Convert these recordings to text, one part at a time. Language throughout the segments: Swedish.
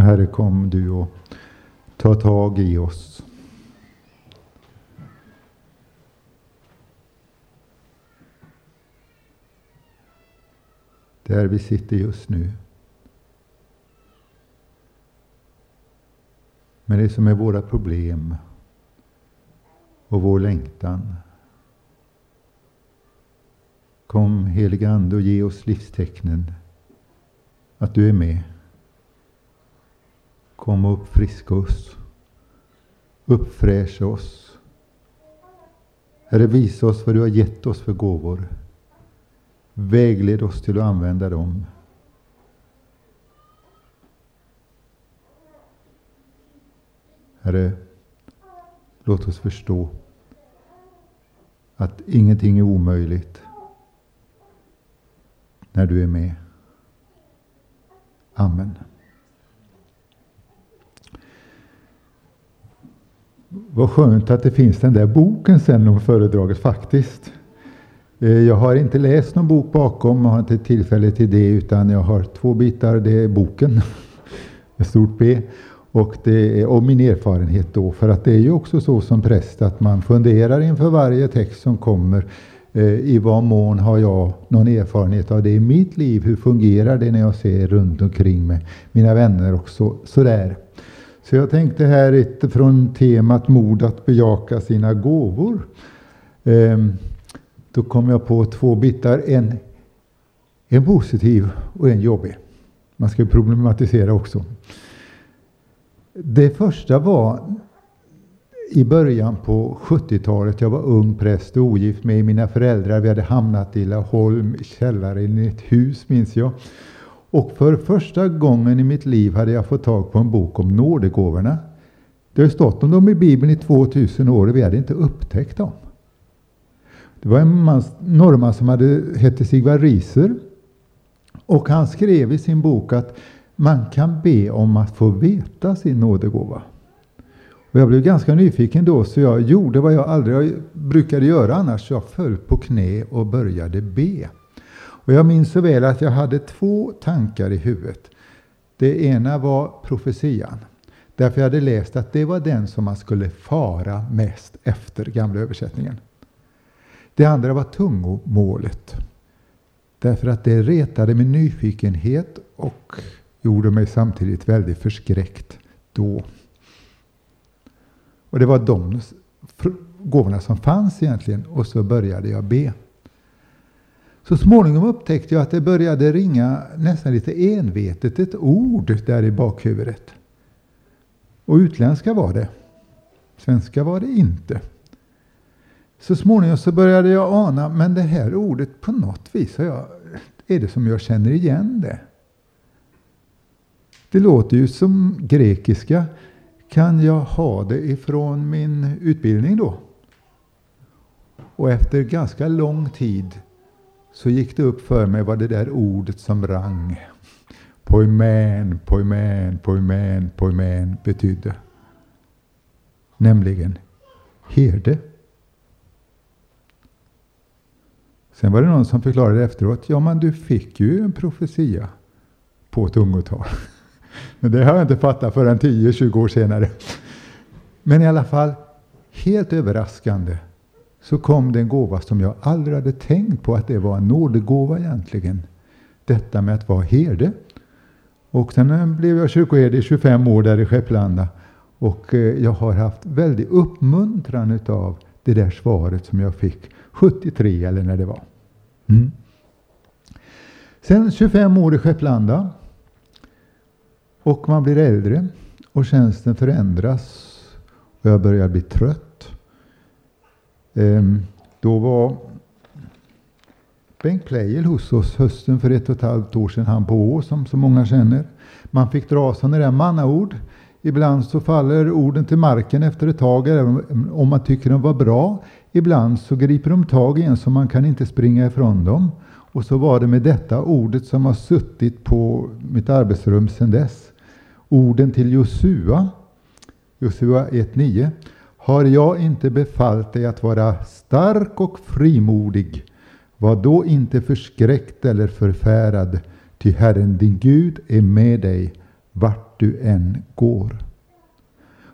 Herre, kom du och ta tag i oss. Där vi sitter just nu. Med det som är våra problem och vår längtan. Kom helige Ande och ge oss livstecknen att du är med. Kom och uppfriska oss. Uppfräscha oss. Herre, visa oss vad du har gett oss för gåvor. Vägled oss till att använda dem. Herre, låt oss förstå att ingenting är omöjligt när du är med. Amen. Vad skönt att det finns den där boken sen om föredraget faktiskt. Eh, jag har inte läst någon bok bakom, och har inte tillfälle till det, utan jag har två bitar. Det är boken med stort B och, det är, och min erfarenhet då. För att det är ju också så som präst att man funderar inför varje text som kommer. Eh, I vad mån har jag någon erfarenhet av det i mitt liv? Hur fungerar det när jag ser runt omkring mig, mina vänner och så, sådär. Så jag tänkte här utifrån temat mod att bejaka sina gåvor. Ehm, då kom jag på två bitar. En, en positiv och en jobbig. Man ska problematisera också. Det första var i början på 70-talet. Jag var ung präst och ogift med mina föräldrar. Vi hade hamnat i Laholm, källaren i ett hus minns jag. Och för första gången i mitt liv hade jag fått tag på en bok om nådegåvorna. Det har stått om dem i Bibeln i 2000 år och vi hade inte upptäckt dem. Det var en norrman som hade, hette Sigvard Riser. Och han skrev i sin bok att man kan be om att få veta sin nådegåva. Och jag blev ganska nyfiken då, så jag gjorde vad jag aldrig brukade göra annars. Jag föll på knä och började be. Och jag minns så väl att jag hade två tankar i huvudet. Det ena var profetian. Därför jag hade läst att det var den som man skulle fara mest efter, gamla översättningen. Det andra var tungomålet. Därför att det retade min nyfikenhet och gjorde mig samtidigt väldigt förskräckt då. Och det var de gåvorna som fanns egentligen och så började jag be. Så småningom upptäckte jag att det började ringa nästan lite envetet ett ord där i bakhuvudet. Och utländska var det. Svenska var det inte. Så småningom så började jag ana, men det här ordet på något vis jag, är det som jag känner igen det. Det låter ju som grekiska. Kan jag ha det ifrån min utbildning då? Och efter ganska lång tid så gick det upp för mig vad det där ordet som rang. poimän, poimän, poimän, poimän, betydde. Nämligen herde. Sen var det någon som förklarade efteråt, ja men du fick ju en profetia på tungotal. Men det har jag inte fattat förrän 10-20 år senare. Men i alla fall, helt överraskande så kom det en gåva som jag aldrig hade tänkt på att det var en nådegåva egentligen. Detta med att vara herde. Och sen eh, blev jag kyrkoherde i 25 år där i Skepplanda. Och eh, jag har haft väldigt uppmuntran utav det där svaret som jag fick 73 eller när det var. Mm. Sen 25 år i Skepplanda. Och man blir äldre och tjänsten förändras. Och jag börjar bli trött. Ehm, då var Bengt Pleijel hos oss hösten för ett och ett halvt år sedan, han på Å som så många känner. Man fick dra sådana där mannaord. Ibland så faller orden till marken efter ett tag, även om man tycker de var bra. Ibland så griper de tag i en så man kan inte springa ifrån dem. Och så var det med detta ordet som har suttit på mitt arbetsrum sedan dess. Orden till Josua, Josua 1.9. Har jag inte befallt dig att vara stark och frimodig, var då inte förskräckt eller förfärad, ty Herren din Gud är med dig vart du än går.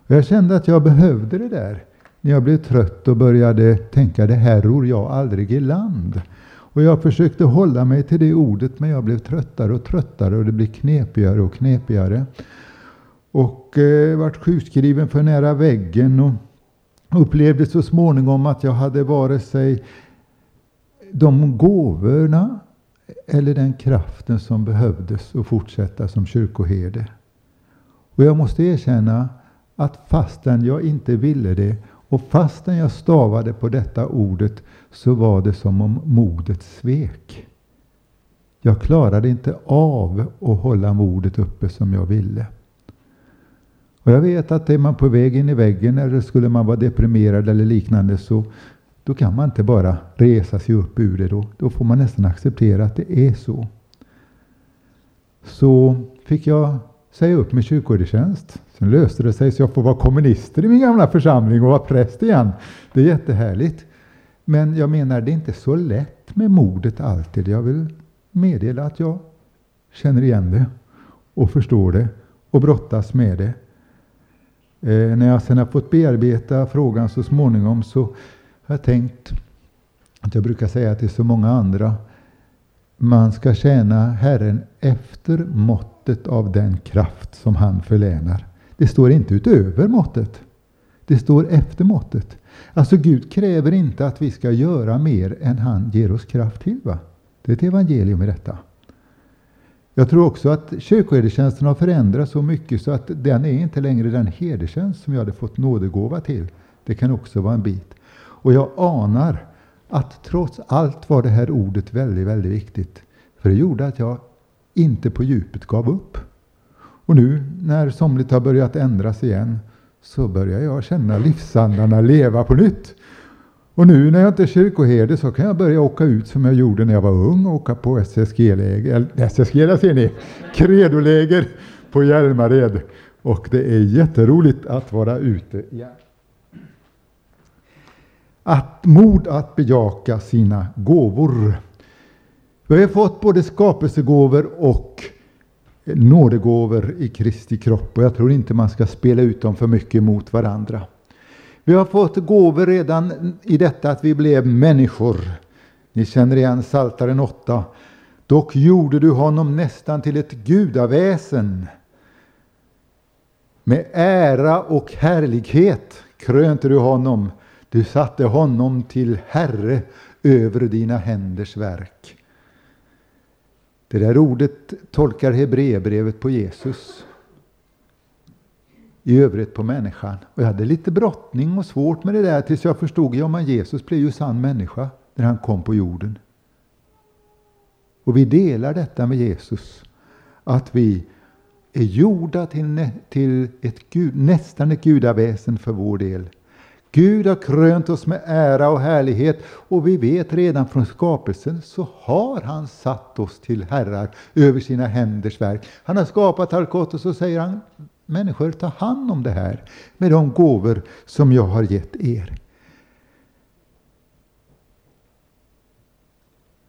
Och jag kände att jag behövde det där när jag blev trött och började tänka det här ror jag aldrig i land. Och jag försökte hålla mig till det ordet men jag blev tröttare och tröttare och det blev knepigare och knepigare. Och eh, vart sjukskriven för nära väggen och upplevde så småningom att jag hade vare sig de gåvorna eller den kraften som behövdes att fortsätta som kyrkoherde. Och jag måste erkänna att fastän jag inte ville det och fastän jag stavade på detta ordet så var det som om modet svek. Jag klarade inte av att hålla modet uppe som jag ville. Och jag vet att är man på väg in i väggen eller skulle man vara deprimerad eller liknande så då kan man inte bara resa sig upp ur det. Då, då får man nästan acceptera att det är så. Så fick jag säga upp min kyrkoherdetjänst. Sen löste det sig så jag får vara kommunister i min gamla församling och vara präst igen. Det är jättehärligt. Men jag menar, det är inte så lätt med modet alltid. Jag vill meddela att jag känner igen det och förstår det och brottas med det. Eh, när jag sedan har fått bearbeta frågan så småningom så har jag tänkt att jag brukar säga till så många andra man ska tjäna Herren efter måttet av den kraft som han förlänar. Det står inte utöver måttet. Det står efter måttet. Alltså Gud kräver inte att vi ska göra mer än han ger oss kraft till. Va? Det är ett evangelium i detta. Jag tror också att kyrkoherdetjänsten har förändrats så mycket så att den är inte längre den herdetjänst som jag hade fått nådegåva till. Det kan också vara en bit. Och jag anar att trots allt var det här ordet väldigt, väldigt viktigt. För det gjorde att jag inte på djupet gav upp. Och nu när somligt har börjat ändras igen så börjar jag känna livsandarna leva på nytt. Och nu när jag inte är kyrkoherde så kan jag börja åka ut som jag gjorde när jag var ung och åka på SSG-läger, SSG där ser ni, kredoläger på Hjälmared. Och det är jätteroligt att vara ute igen. Att mod att bejaka sina gåvor. Vi har fått både skapelsegåvor och nådegåvor i Kristi kropp och jag tror inte man ska spela ut dem för mycket mot varandra. Vi har fått gåvor redan i detta att vi blev människor. Ni känner igen Saltaren 8. Dock gjorde du honom nästan till ett gudaväsen. Med ära och härlighet krönte du honom. Du satte honom till Herre över dina händers verk. Det där ordet tolkar Hebreerbrevet på Jesus. I övrigt på människan. Och jag hade lite brottning och svårt med det där tills jag förstod, ja men Jesus blev ju sann människa när han kom på jorden. Och vi delar detta med Jesus. Att vi är gjorda till, till ett gud, nästan ett gudaväsen för vår del. Gud har krönt oss med ära och härlighet och vi vet redan från skapelsen så har han satt oss till herrar över sina händers verk. Han har skapat allt gott och så säger han människor ta hand om det här med de gåvor som jag har gett er.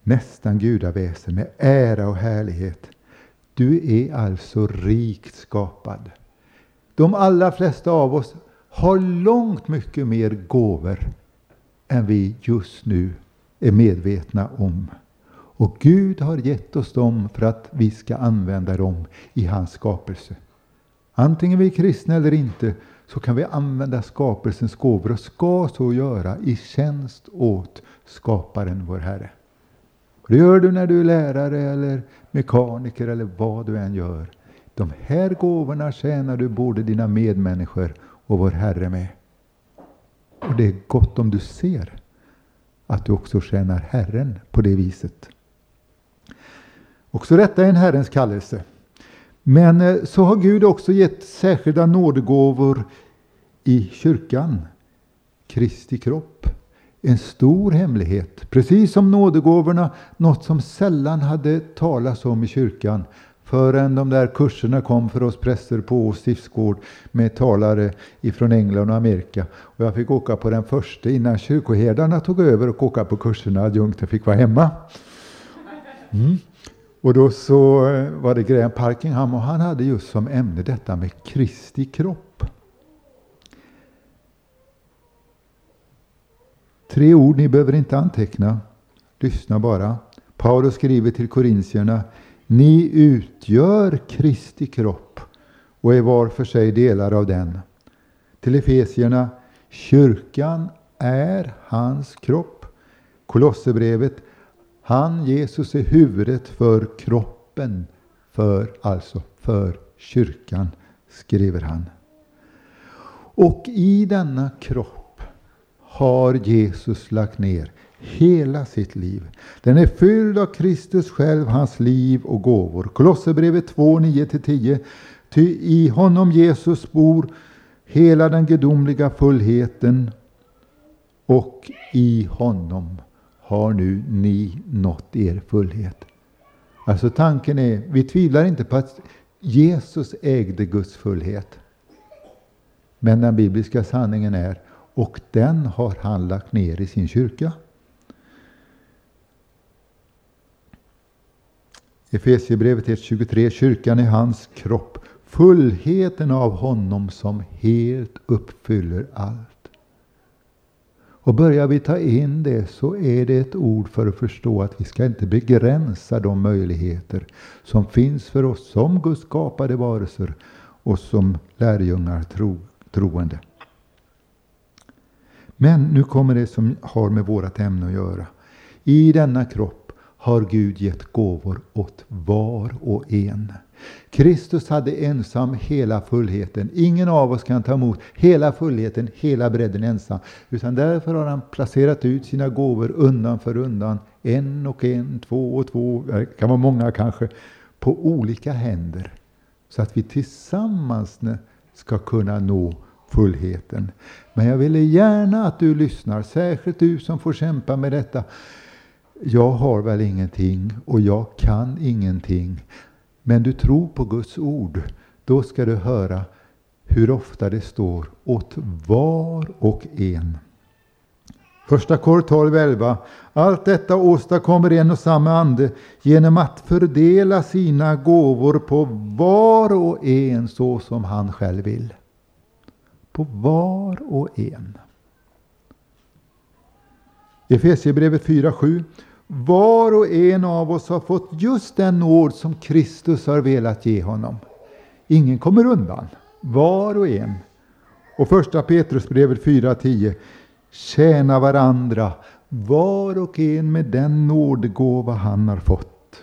Nästan gudaväsen med ära och härlighet. Du är alltså rikt skapad. De allra flesta av oss har långt mycket mer gåvor än vi just nu är medvetna om. Och Gud har gett oss dem för att vi ska använda dem i hans skapelse. Antingen vi är kristna eller inte så kan vi använda skapelsens gåvor och ska så göra i tjänst åt skaparen vår Herre. Det gör du när du är lärare eller mekaniker eller vad du än gör. De här gåvorna tjänar du både dina medmänniskor och vår Herre med. Och det är gott om du ser att du också tjänar Herren på det viset. Också detta är en Herrens kallelse. Men eh, så har Gud också gett särskilda nådegåvor i kyrkan, Kristi kropp. En stor hemlighet, precis som nådegåvorna, något som sällan hade talats om i kyrkan förrän de där kurserna kom för oss präster på Ås stiftsgård med talare ifrån England och Amerika. Och jag fick åka på den första innan kyrkoherdarna tog över och åka på kurserna. Adjunkten fick vara hemma. Mm. Och då så eh, var det Graham Parkingham och han hade just som ämne detta med Kristi kropp. Tre ord, ni behöver inte anteckna. Lyssna bara. Paulus skriver till korintierna. Ni utgör Kristi kropp och är var för sig delar av den. Till Efesierna. Kyrkan är hans kropp. Kolosserbrevet. Han, Jesus, är huvudet för kroppen, för, alltså för kyrkan, skriver han. Och i denna kropp har Jesus lagt ner hela sitt liv. Den är fylld av Kristus själv, hans liv och gåvor. Kolosserbrevet 2, 9-10. Ty i honom Jesus bor hela den gudomliga fullheten och i honom har nu ni nått er fullhet. Alltså tanken är, vi tvivlar inte på att Jesus ägde Guds fullhet. Men den bibliska sanningen är, och den har han lagt ner i sin kyrka. Efesierbrevet 1.23. Kyrkan är hans kropp, fullheten av honom som helt uppfyller allt. Och börjar vi ta in det så är det ett ord för att förstå att vi ska inte begränsa de möjligheter som finns för oss som Guds skapade varelser och som lärjungar tro, troende. Men nu kommer det som har med vårt ämne att göra. I denna kropp har Gud gett gåvor åt var och en. Kristus hade ensam hela fullheten. Ingen av oss kan ta emot hela fullheten, hela bredden ensam. Utan därför har han placerat ut sina gåvor undan för undan. En och en, två och två, det kan vara många kanske, på olika händer. Så att vi tillsammans ska kunna nå fullheten. Men jag ville gärna att du lyssnar, särskilt du som får kämpa med detta. Jag har väl ingenting och jag kan ingenting. Men du tror på Guds ord, då ska du höra hur ofta det står åt var och en. Första kor 12.11. Allt detta åstadkommer en och samma ande genom att fördela sina gåvor på var och en så som han själv vill. På var och en. Efesierbrevet 4.7. Var och en av oss har fått just den nåd som Kristus har velat ge honom. Ingen kommer undan. Var och en. Och första Petrusbrevet 4.10. Tjäna varandra, var och en med den nådegåva han har fått.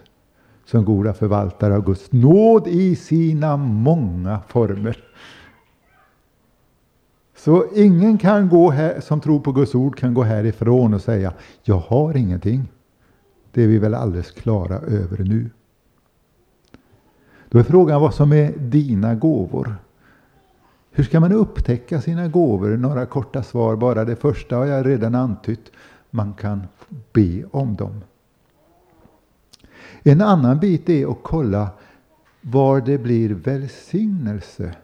Som goda förvaltare av Guds nåd i sina många former. Så ingen kan gå här, som tror på Guds ord kan gå härifrån och säga, jag har ingenting. Det är vi väl alldeles klara över nu. Då är frågan vad som är dina gåvor. Hur ska man upptäcka sina gåvor? Några korta svar bara. Det första har jag redan antytt. Man kan be om dem. En annan bit är att kolla var det blir välsignelse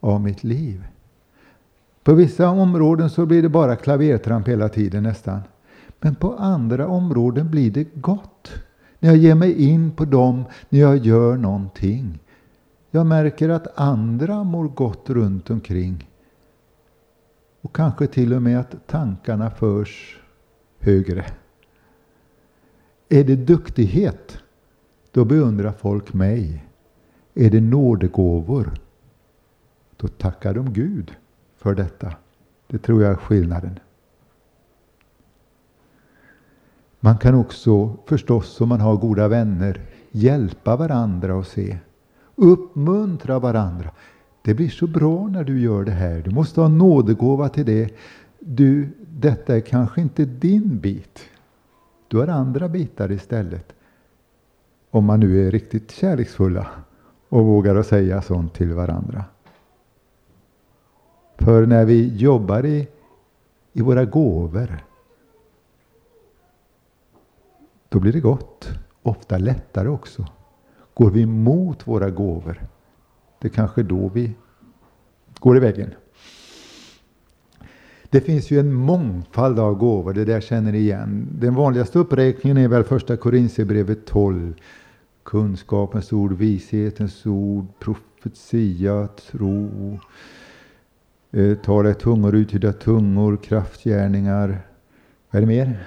av mitt liv. På vissa områden så blir det bara klavertramp hela tiden nästan. Men på andra områden blir det gott. När jag ger mig in på dem, när jag gör någonting. Jag märker att andra mår gott runt omkring. Och kanske till och med att tankarna förs högre. Är det duktighet, då beundrar folk mig. Är det nådegåvor, då tackar de Gud för detta. Det tror jag är skillnaden. Man kan också förstås, om man har goda vänner, hjälpa varandra och se. Uppmuntra varandra. Det blir så bra när du gör det här. Du måste ha nådegåva till det. Du, detta är kanske inte din bit. Du har andra bitar istället. Om man nu är riktigt kärleksfulla och vågar att säga sånt till varandra. För när vi jobbar i, i våra gåvor då blir det gott. Ofta lättare också. Går vi emot våra gåvor, det är kanske då vi går i väggen. Det finns ju en mångfald av gåvor, det där känner ni igen. Den vanligaste uppräkningen är väl första Korinthierbrevet 12. kunskapens ord, vishetens ord, profetia, tro, eh, tala i tungor, uttyda tungor, kraftgärningar. Vad är det mer?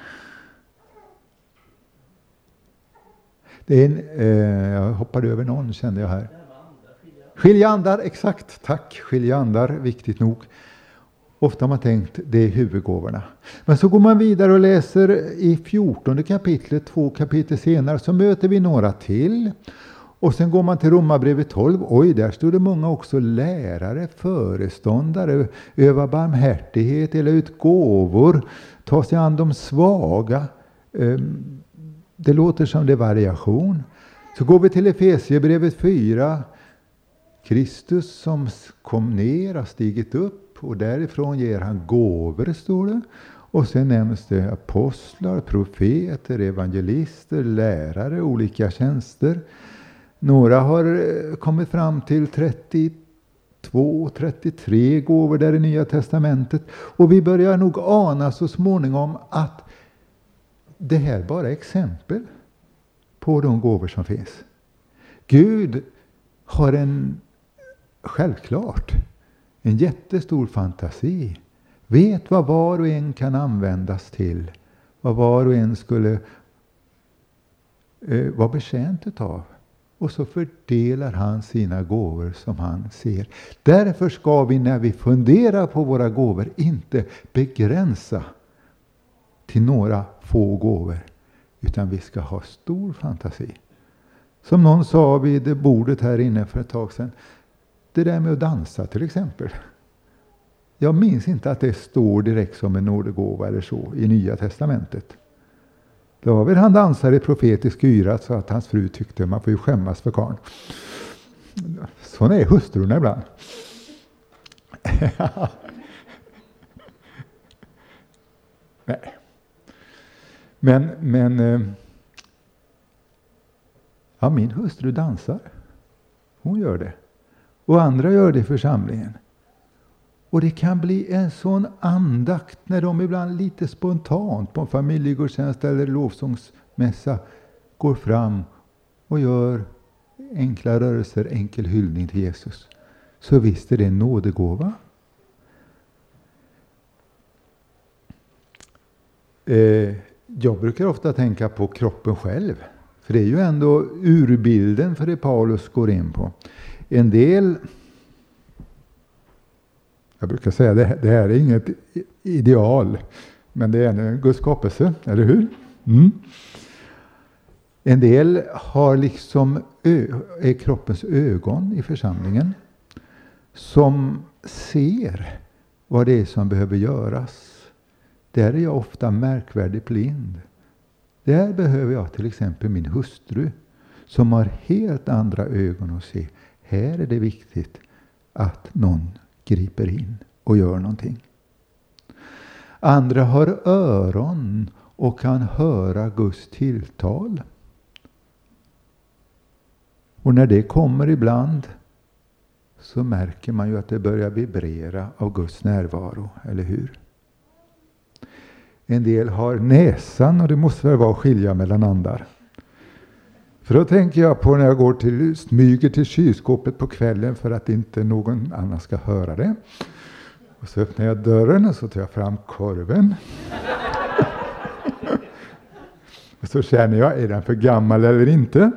Det är en, eh, jag hoppade över någon kände jag här. Skilja andar, exakt. Tack. Skilja andar, viktigt nog. Ofta har man tänkt det är huvudgåvorna. Men så går man vidare och läser i 14 kapitlet, två kapitel senare, så möter vi några till. Och sen går man till Romarbrevet 12. Oj, där står det många också lärare, föreståndare, öva barmhärtighet, dela ut gåvor, ta sig an de svaga. Ehm, det låter som det är variation. Så går vi till Efesierbrevet 4. Kristus som kom ner har stigit upp och därifrån ger han gåvor, står det. Och sen nämns det apostlar, profeter, evangelister, lärare, olika tjänster. Några har eh, kommit fram till 32, 33 gåvor där i Nya Testamentet. Och vi börjar nog ana så småningom att det här är bara exempel på de gåvor som finns. Gud har en, självklart, en jättestor fantasi. Vet vad var och en kan användas till. Vad var och en skulle eh, vara betjänt utav. Och så fördelar han sina gåvor som han ser. Därför ska vi när vi funderar på våra gåvor inte begränsa till några få gåvor. Utan vi ska ha stor fantasi. Som någon sa vid bordet här inne för ett tag sedan. Det där med att dansa till exempel. Jag minns inte att det står direkt som en nådegåva eller så i Nya Testamentet. David han dansar i profetisk yra så att hans fru tyckte man får ju skämmas för karln. Sådana är hustrurna ibland. Nej. Men, men eh, ja, min hustru dansar. Hon gör det. Och andra gör det i församlingen. Och det kan bli en sån andakt när de ibland lite spontant på en familjegudstjänst eller lovsångsmässa går fram och gör enkla rörelser, enkel hyllning till Jesus. Så visst är det en nådegåva. Eh, jag brukar ofta tänka på kroppen själv. För det är ju ändå urbilden för det Paulus går in på. En del jag brukar säga att det, det här är inget ideal, men det är en Guds skapelse, eller hur? Mm. En del har liksom är kroppens ögon i församlingen som ser vad det är som behöver göras. Där är jag ofta märkvärdigt blind. Där behöver jag till exempel min hustru som har helt andra ögon att se. Här är det viktigt att någon griper in och gör någonting. Andra har öron och kan höra Guds tilltal. Och när det kommer ibland så märker man ju att det börjar vibrera av Guds närvaro, eller hur? En del har näsan och det måste väl vara att skilja mellan andar. För då tänker jag på när jag går till, smyger till kylskåpet på kvällen för att inte någon annan ska höra det. Och så öppnar jag dörren och så tar jag fram korven. och så känner jag, är den för gammal eller inte?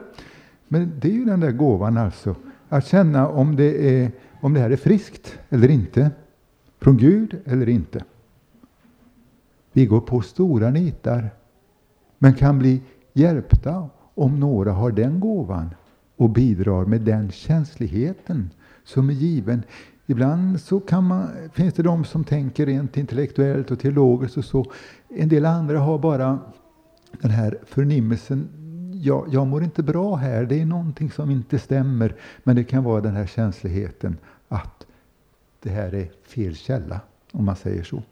Men det är ju den där gåvan alltså. Att känna om det, är, om det här är friskt eller inte. Från Gud eller inte. Vi går på stora nitar. Men kan bli hjälpta om några har den gåvan och bidrar med den känsligheten som är given. Ibland så kan man, finns det de som tänker rent intellektuellt och teologiskt och så. En del andra har bara den här förnimmelsen. Jag, jag mår inte bra här, det är någonting som inte stämmer. Men det kan vara den här känsligheten att det här är fel källa, om man säger så.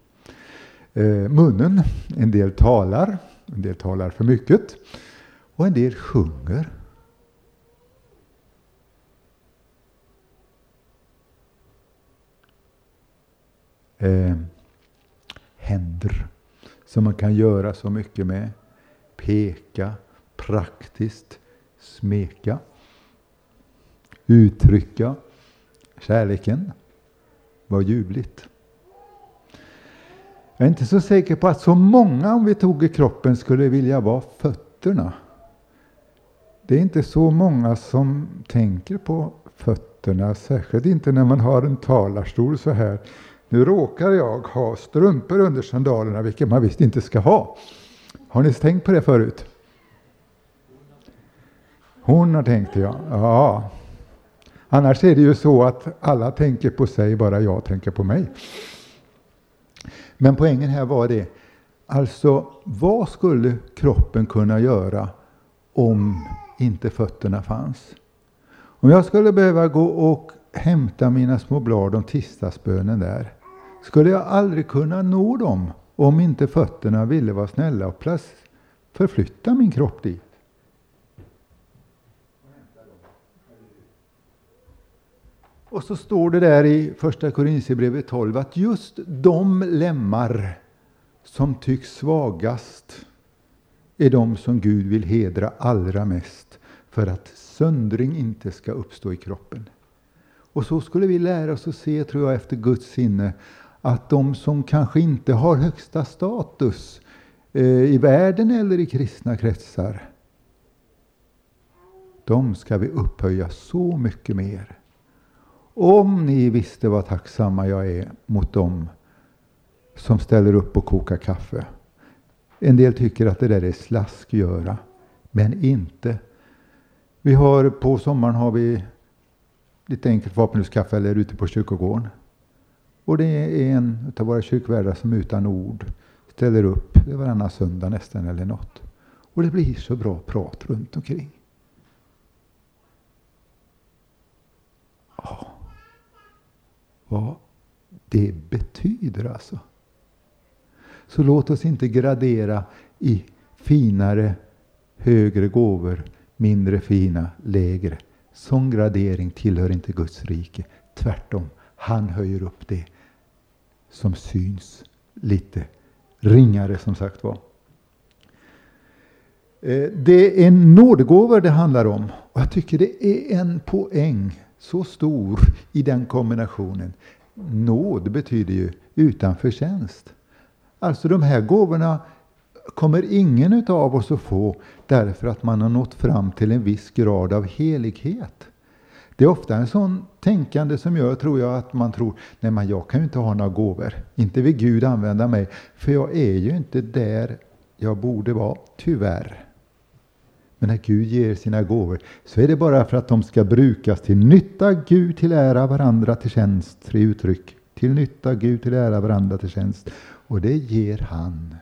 Eh, munnen, en del talar, en del talar för mycket. Och en del sjunger. Eh, händer som man kan göra så mycket med. Peka, praktiskt, smeka, uttrycka kärleken, Vad ljuvligt. Jag är inte så säker på att så många, om vi tog i kroppen, skulle vilja vara fötterna. Det är inte så många som tänker på fötterna, särskilt inte när man har en talarstol så här. Nu råkar jag ha strumpor under sandalerna, vilket man visst inte ska ha. Har ni tänkt på det förut? Hon har tänkt det, ja. ja. Annars är det ju så att alla tänker på sig, bara jag tänker på mig. Men poängen här var det, alltså vad skulle kroppen kunna göra om inte fötterna fanns? Om jag skulle behöva gå och hämta mina små blad om tisdagsbönen där, skulle jag aldrig kunna nå dem om inte fötterna ville vara snälla och förflytta min kropp dit. Och så står det där i första Korinthierbrevet 12 att just de lemmar som tycks svagast är de som Gud vill hedra allra mest för att söndring inte ska uppstå i kroppen. Och så skulle vi lära oss att se, tror jag, efter Guds sinne att de som kanske inte har högsta status eh, i världen eller i kristna kretsar, de ska vi upphöja så mycket mer. Om ni visste vad tacksamma jag är mot dem som ställer upp och kokar kaffe. En del tycker att det där är slaskgöra, men inte. Vi har på sommaren har vi lite enkelt vapenhuskaffe eller ute på kyrkogården. Och det är en av våra kyrkvärdar som utan ord ställer upp varannan söndag nästan eller något. Och det blir så bra prat runt omkring. Oh vad det betyder alltså. Så låt oss inte gradera i finare, högre gåvor, mindre fina, lägre. Sån gradering tillhör inte Guds rike. Tvärtom, han höjer upp det som syns lite ringare som sagt var. Eh, det är nådegåvor det handlar om. Och jag tycker det är en poäng så stor i den kombinationen. Nåd betyder ju utan förtjänst. Alltså de här gåvorna kommer ingen av oss att få därför att man har nått fram till en viss grad av helighet. Det är ofta en sån tänkande som gör, tror jag, att man tror, nej men jag kan ju inte ha några gåvor. Inte vill Gud använda mig, för jag är ju inte där jag borde vara, tyvärr. Men när Gud ger sina gåvor så är det bara för att de ska brukas till nytta Gud till ära varandra till tjänst. Tre uttryck. Till nytta Gud till ära varandra till tjänst. Och det ger han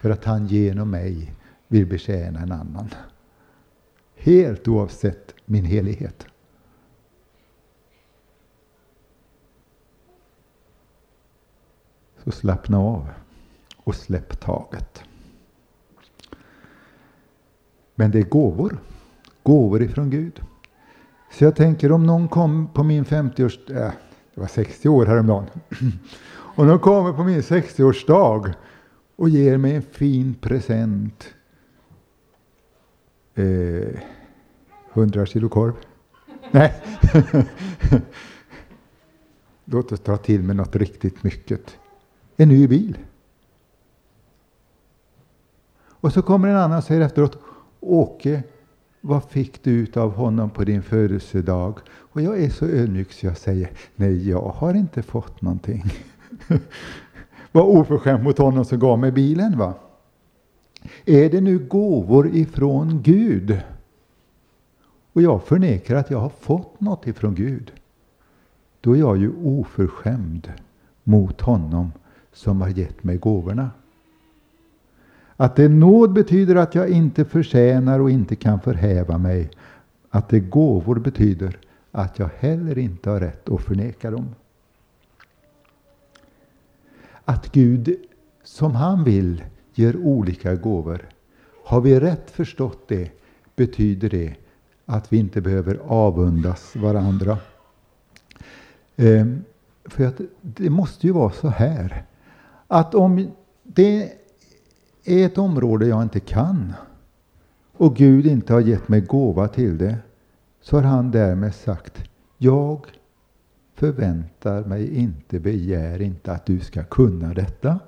för att han genom mig vill betjäna en annan. Helt oavsett min helighet. Så slappna av och släpp taget. Men det är gåvor. Gåvor ifrån Gud. Så jag tänker om någon kom på min 50-års... Äh, det var 60 år häromdagen. Och någon kommer på min 60-årsdag och ger mig en fin present. Eh, 100 kilo korv. Nej. Låt oss ta till med något riktigt mycket. En ny bil. Och så kommer en annan och säger efteråt Åke, vad fick du ut av honom på din födelsedag? Och jag är så ödmjuk så jag säger, nej jag har inte fått någonting. Vad oförskämt mot honom som gav mig bilen va? Är det nu gåvor ifrån Gud? Och jag förnekar att jag har fått något ifrån Gud. Då är jag ju oförskämd mot honom som har gett mig gåvorna. Att det nåd betyder att jag inte förtjänar och inte kan förhäva mig. Att det gåvor betyder att jag heller inte har rätt att förneka dem. Att Gud, som han vill, ger olika gåvor. Har vi rätt förstått det betyder det att vi inte behöver avundas varandra. Ehm, för att det måste ju vara så här att om det är ett område jag inte kan och Gud inte har gett mig gåva till det, så har han därmed sagt, jag förväntar mig inte, begär inte att du ska kunna detta.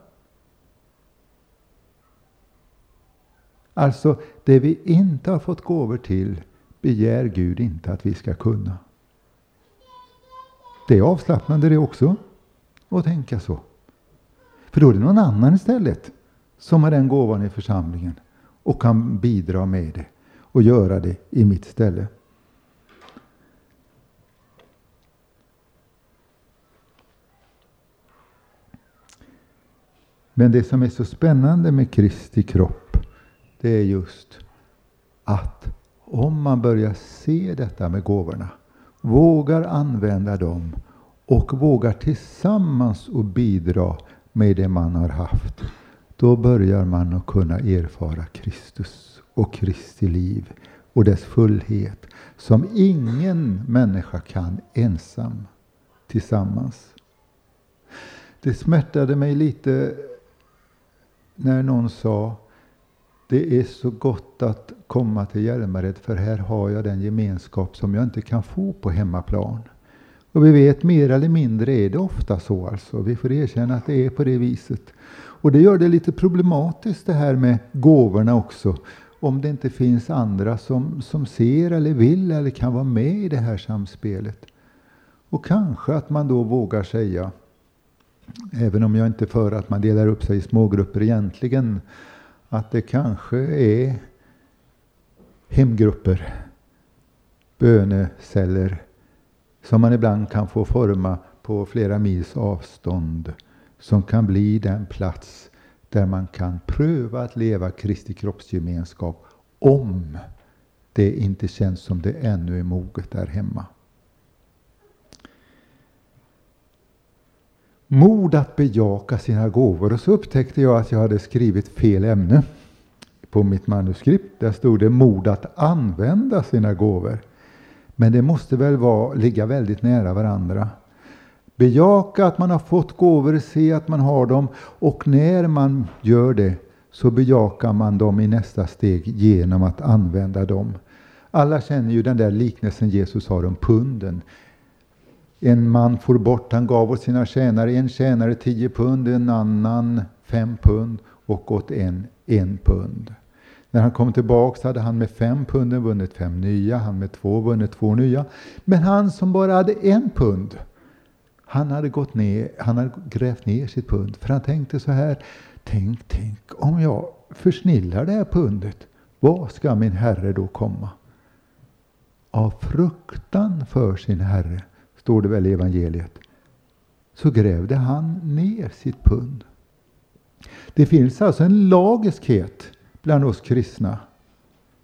Alltså, det vi inte har fått gåvor till begär Gud inte att vi ska kunna. Det är avslappnande det också, att tänka så. För då är det någon annan istället som har den gåvan i församlingen och kan bidra med det och göra det i mitt ställe. Men det som är så spännande med Kristi kropp, det är just att om man börjar se detta med gåvorna, vågar använda dem och vågar tillsammans och bidra med det man har haft, då börjar man att kunna erfara Kristus och Kristi liv och dess fullhet som ingen människa kan ensam tillsammans. Det smärtade mig lite när någon sa det är så gott att komma till Hjälmared för här har jag den gemenskap som jag inte kan få på hemmaplan. Och vi vet mer eller mindre är det ofta så alltså. Vi får erkänna att det är på det viset. Och det gör det lite problematiskt det här med gåvorna också. Om det inte finns andra som, som ser eller vill eller kan vara med i det här samspelet. Och kanske att man då vågar säga, även om jag inte är för att man delar upp sig i smågrupper egentligen, att det kanske är hemgrupper, böneceller, som man ibland kan få forma på flera mils avstånd, som kan bli den plats där man kan pröva att leva Kristi kroppsgemenskap, om det inte känns som det ännu är moget där hemma. Mod att bejaka sina gåvor. Och så upptäckte jag att jag hade skrivit fel ämne på mitt manuskript. Där stod det mod att använda sina gåvor. Men det måste väl vara, ligga väldigt nära varandra. Bejaka att man har fått gåvor, se att man har dem och när man gör det så bejakar man dem i nästa steg genom att använda dem. Alla känner ju den där liknelsen Jesus har om punden. En man for bort, han gav åt sina tjänare, en tjänare tio pund, en annan fem pund och åt en en pund. När han kom tillbaks hade han med fem pund vunnit fem nya, han med två vunnit två nya. Men han som bara hade en pund, han hade gått ner, han hade grävt ner sitt pund. För han tänkte så här, tänk, tänk om jag försnillar det här pundet, vad ska min herre då komma? Av fruktan för sin herre står det väl i evangeliet, så grävde han ner sitt pund. Det finns alltså en lagiskhet bland oss kristna.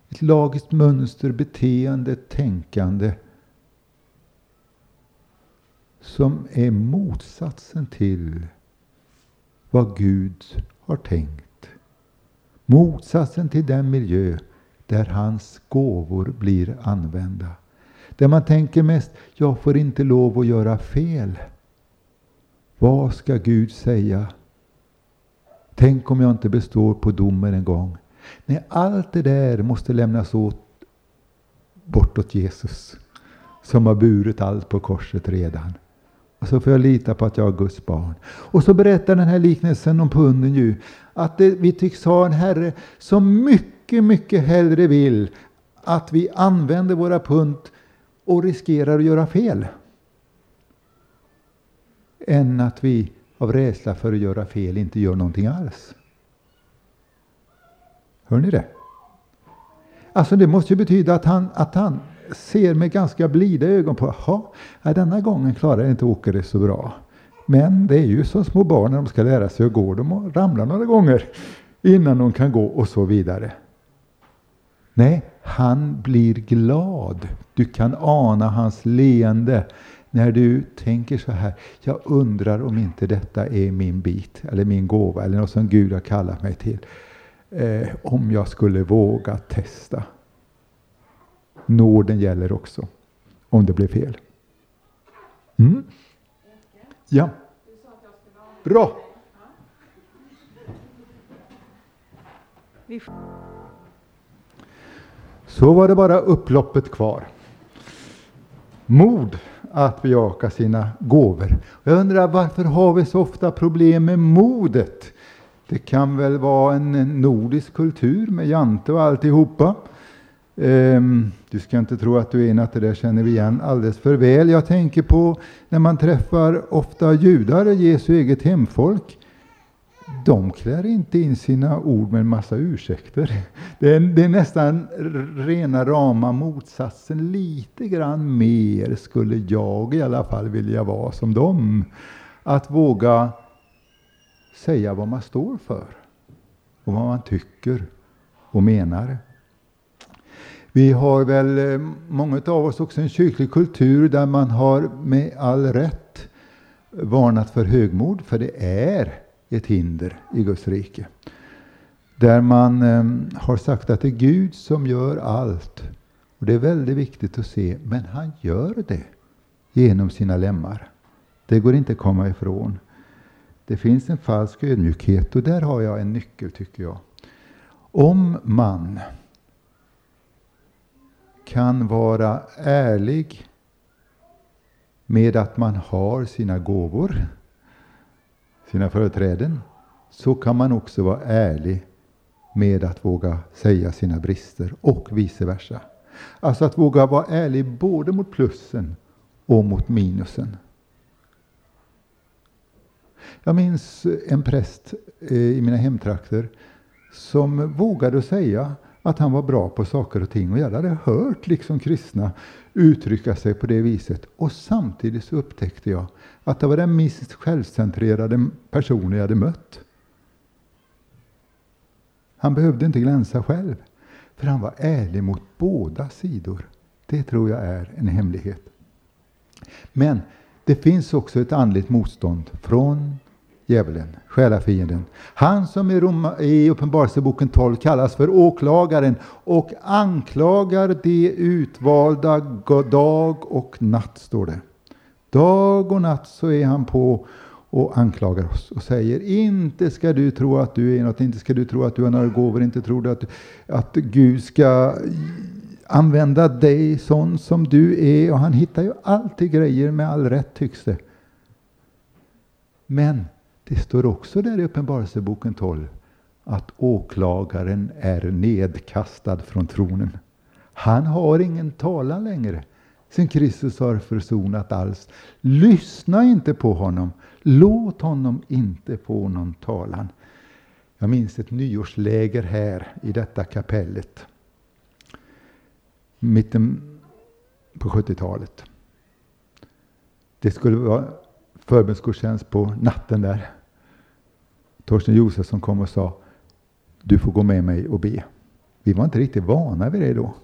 Ett lagiskt mönster, beteende, tänkande som är motsatsen till vad Gud har tänkt. Motsatsen till den miljö där hans gåvor blir använda. Där man tänker mest, jag får inte lov att göra fel. Vad ska Gud säga? Tänk om jag inte består på domen en gång. Nej, allt det där måste lämnas åt bortåt Jesus. Som har burit allt på korset redan. Och så får jag lita på att jag är Guds barn. Och så berättar den här liknelsen om punden ju att det, vi tycks ha en Herre som mycket, mycket hellre vill att vi använder våra pund och riskerar att göra fel. Än att vi av rädsla för att göra fel inte gör någonting alls. Hör ni det? Alltså det måste ju betyda att han, att han ser med ganska blida ögon på, jaha, denna gången klarar inte Åke det så bra. Men det är ju som små barn när de ska lära sig att gå, de ramlar några gånger innan de kan gå och så vidare. Nej, han blir glad. Du kan ana hans leende när du tänker så här. Jag undrar om inte detta är min bit eller min gåva eller något som Gud har kallat mig till. Eh, om jag skulle våga testa. Nåden gäller också om det blir fel. Mm? Ja. Bra. Så var det bara upploppet kvar. Mod att bejaka sina gåvor. Jag undrar varför har vi så ofta problem med modet? Det kan väl vara en nordisk kultur med jante och alltihopa. Um, du ska inte tro att du är en, att det där känner vi igen alldeles för väl. Jag tänker på när man träffar ofta judar, Jesu eget hemfolk. De klär inte in sina ord med en massa ursäkter. Det är, det är nästan rena rama motsatsen. Lite grann mer skulle jag i alla fall vilja vara som dem. Att våga säga vad man står för och vad man tycker och menar. Vi har väl, eh, många av oss, också en kyrklig kultur där man har med all rätt varnat för högmod, för det är ett hinder i Guds rike. Där man ehm, har sagt att det är Gud som gör allt. Och Det är väldigt viktigt att se, men han gör det genom sina lemmar. Det går inte att komma ifrån. Det finns en falsk ödmjukhet och där har jag en nyckel tycker jag. Om man kan vara ärlig med att man har sina gåvor, sina företräden, så kan man också vara ärlig med att våga säga sina brister och vice versa. Alltså att våga vara ärlig både mot plussen och mot minusen. Jag minns en präst eh, i mina hemtrakter som vågade säga att han var bra på saker och ting. Och jag hade hört liksom kristna uttrycka sig på det viset. Och samtidigt så upptäckte jag att det var den minst självcentrerade personen jag hade mött. Han behövde inte glänsa själv, för han var ärlig mot båda sidor. Det tror jag är en hemlighet. Men det finns också ett andligt motstånd från djävulen, själafienden. Han som i, i Uppenbarelseboken 12 kallas för åklagaren och anklagar de utvalda dag och natt, står det. Dag och natt så är han på och anklagar oss och säger inte ska du tro att du är något, inte ska du tro att du har några gåvor, inte tror du att, att Gud ska använda dig sån som du är. Och han hittar ju alltid grejer med all rätt tycks det. Men det står också där i Uppenbarelseboken 12 att åklagaren är nedkastad från tronen. Han har ingen talan längre sen Kristus har försonat alls. Lyssna inte på honom. Låt honom inte få någon talan. Jag minns ett nyårsläger här i detta kapellet. Mitten på 70-talet. Det skulle vara förbönsgudstjänst på natten där. Torsten Josefsson kom och sa du får gå med mig och be. Vi var inte riktigt vana vid det då.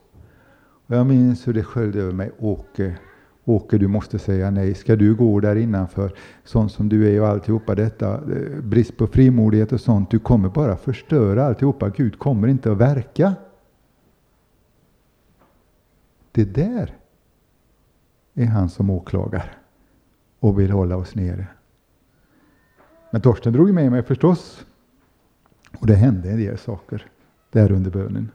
Och jag minns hur det sköljde över mig. Åke, Åke, du måste säga nej. Ska du gå där innanför, sån som du är och alltihopa detta, eh, brist på frimodighet och sånt, du kommer bara förstöra alltihopa. Gud kommer inte att verka. Det där är han som åklagar och vill hålla oss nere. Men Torsten drog med mig förstås. Och det hände en del saker där under bönen.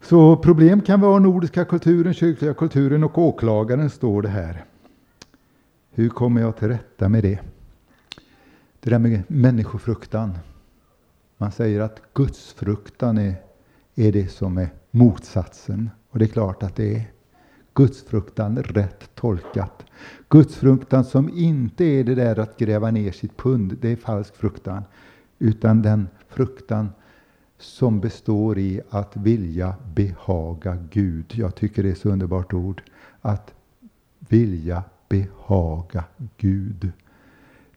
Så problem kan vara nordiska kulturen, kyrkliga kulturen och åklagaren står det här. Hur kommer jag till rätta med det? Det där med människofruktan. Man säger att gudsfruktan är, är det som är motsatsen. Och det är klart att det är. Gudsfruktan rätt tolkat. Gudsfruktan som inte är det där att gräva ner sitt pund, det är falsk fruktan. Utan den fruktan som består i att vilja behaga Gud. Jag tycker det är så underbart ord. Att vilja behaga Gud.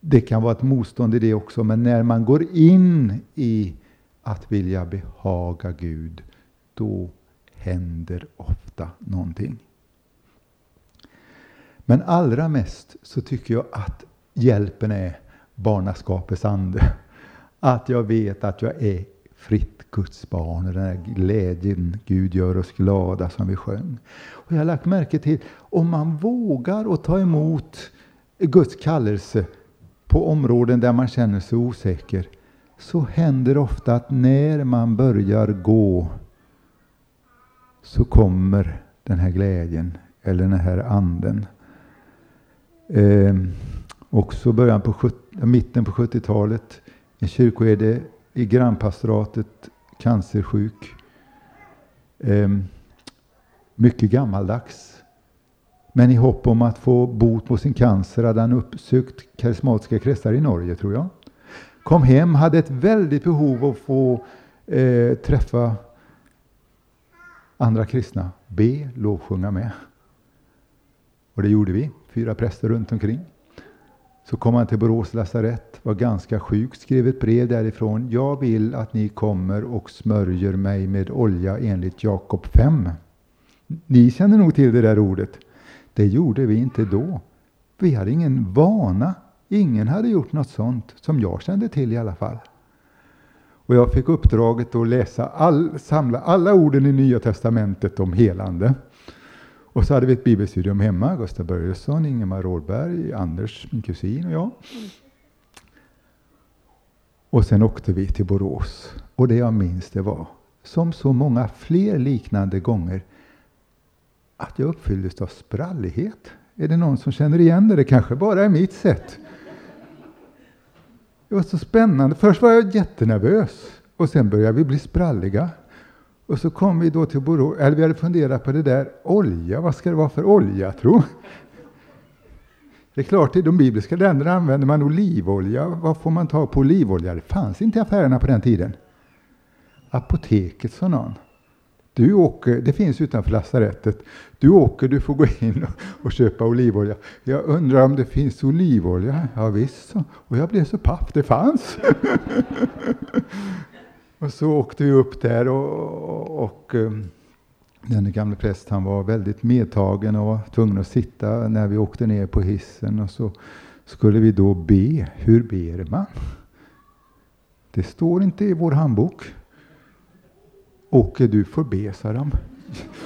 Det kan vara ett motstånd i det också, men när man går in i att vilja behaga Gud, då händer ofta någonting. Men allra mest så tycker jag att hjälpen är barnaskapets ande. Att jag vet att jag är fritt Guds barn, och den här glädjen Gud gör oss glada som vi sjöng. Och jag har lagt märke till, om man vågar att ta emot Guds kallelse på områden där man känner sig osäker, så händer ofta att när man börjar gå så kommer den här glädjen eller den här anden. Eh, också början på 70, mitten på 70-talet. En kyrkoherde i grannpastoratet, cancersjuk. Eh, mycket gammaldags. Men i hopp om att få bot på sin cancer hade han uppsökt karismatiska kretsar i Norge, tror jag. Kom hem, hade ett väldigt behov av att få eh, träffa andra kristna, be, lovsjunga med. Och det gjorde vi, fyra präster runt omkring. Så kom han till Borås lasarett, var ganska sjuk, skrev ett brev därifrån. Jag vill att ni kommer och smörjer mig med olja enligt Jakob 5. Ni känner nog till det där ordet. Det gjorde vi inte då. Vi hade ingen vana. Ingen hade gjort något sånt, som jag kände till i alla fall. Och jag fick uppdraget att läsa all, samla alla orden i Nya Testamentet om helande. Och så hade vi ett bibelstudium hemma, Gustav Börjesson, Ingemar Rådberg, Anders, min kusin och jag. Och sen åkte vi till Borås. Och det jag minns det var, som så många fler liknande gånger, att jag uppfylldes av sprallighet. Är det någon som känner igen det? Det kanske bara är mitt sätt. Det var så spännande. Först var jag jättenervös och sen började vi bli spralliga. Och så kom vi då till Borås, eller vi hade funderat på det där, olja, vad ska det vara för olja tro? Det är klart, i de bibliska länderna använder man olivolja. Vad får man ta på olivolja? Det fanns inte i affärerna på den tiden. Apoteket, sa någon. Du åker, det finns utanför lasarettet. Du åker, du får gå in och, och, köpa olivolja. Jag undrar om det finns olivolja? Ja, visst, och jag blev så paff, det fanns. och så åkte vi upp där och, och um, den gamle prästen han var väldigt medtagen och var tvungen att sitta när vi åkte ner på hissen och så skulle vi då be. Hur ber man? Det står inte i vår handbok. Åke, du får be, sa de.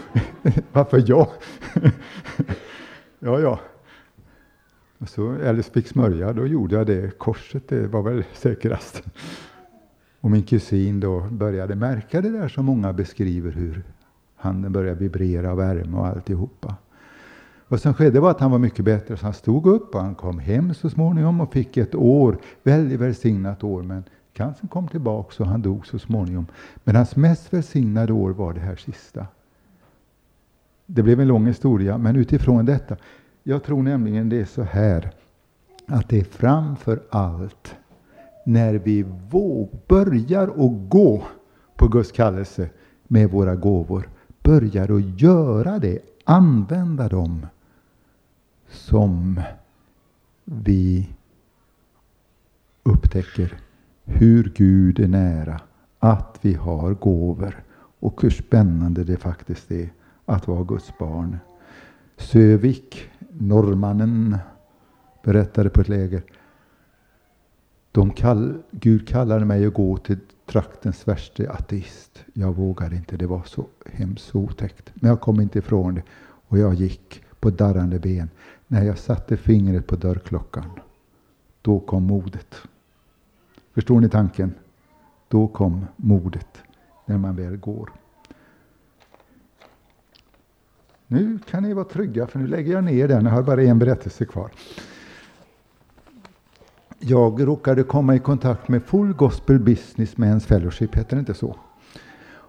Varför jag? ja, ja. Och så Alice fick smörja, då gjorde jag det. Korset, det var väl säkrast. Och min kusin då började märka det där som många beskriver, hur handen började vibrera, värme och alltihopa. Vad som skedde var att han var mycket bättre, så han stod upp och han kom hem så småningom och fick ett år, väldigt välsignat år, men Cancern kom tillbaka och han dog så småningom. Men hans mest välsignade år var det här sista. Det blev en lång historia, men utifrån detta. Jag tror nämligen det är så här att det är framför allt när vi våg, börjar att gå på Guds kallelse med våra gåvor, börjar att göra det, använda dem, som vi upptäcker hur Gud är nära, att vi har gåvor och hur spännande det faktiskt är att vara Guds barn. Sövik, norrmannen, berättade på ett läger. De kall, Gud kallade mig att gå till traktens värste ateist. Jag vågade inte, det var så hemskt otäckt. Men jag kom inte ifrån det och jag gick på darrande ben. När jag satte fingret på dörrklockan, då kom modet. Förstår ni tanken? Då kom modet, när man väl går. Nu kan ni vara trygga, för nu lägger jag ner den. Jag har bara en berättelse kvar. Jag råkade komma i kontakt med Full Gospel Business Men's Fellowship, heter det inte så?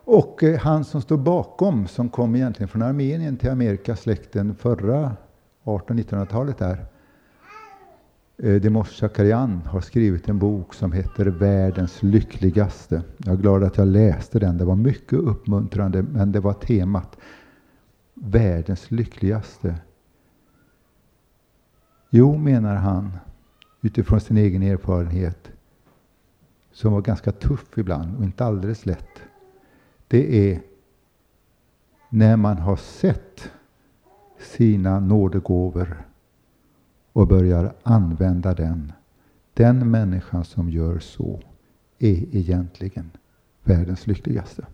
Och eh, han som står bakom, som kom egentligen från Armenien till Amerika, släkten förra 1800-1900-talet där, eh, Demos Shakarian har skrivit en bok som heter Världens lyckligaste. Jag är glad att jag läste den. Det var mycket uppmuntrande, men det var temat Världens lyckligaste. Jo, menar han, utifrån sin egen erfarenhet, som var ganska tuff ibland och inte alldeles lätt. Det är när man har sett sina nådegåvor och börjar använda den. Den människan som gör så är egentligen världens lyckligaste.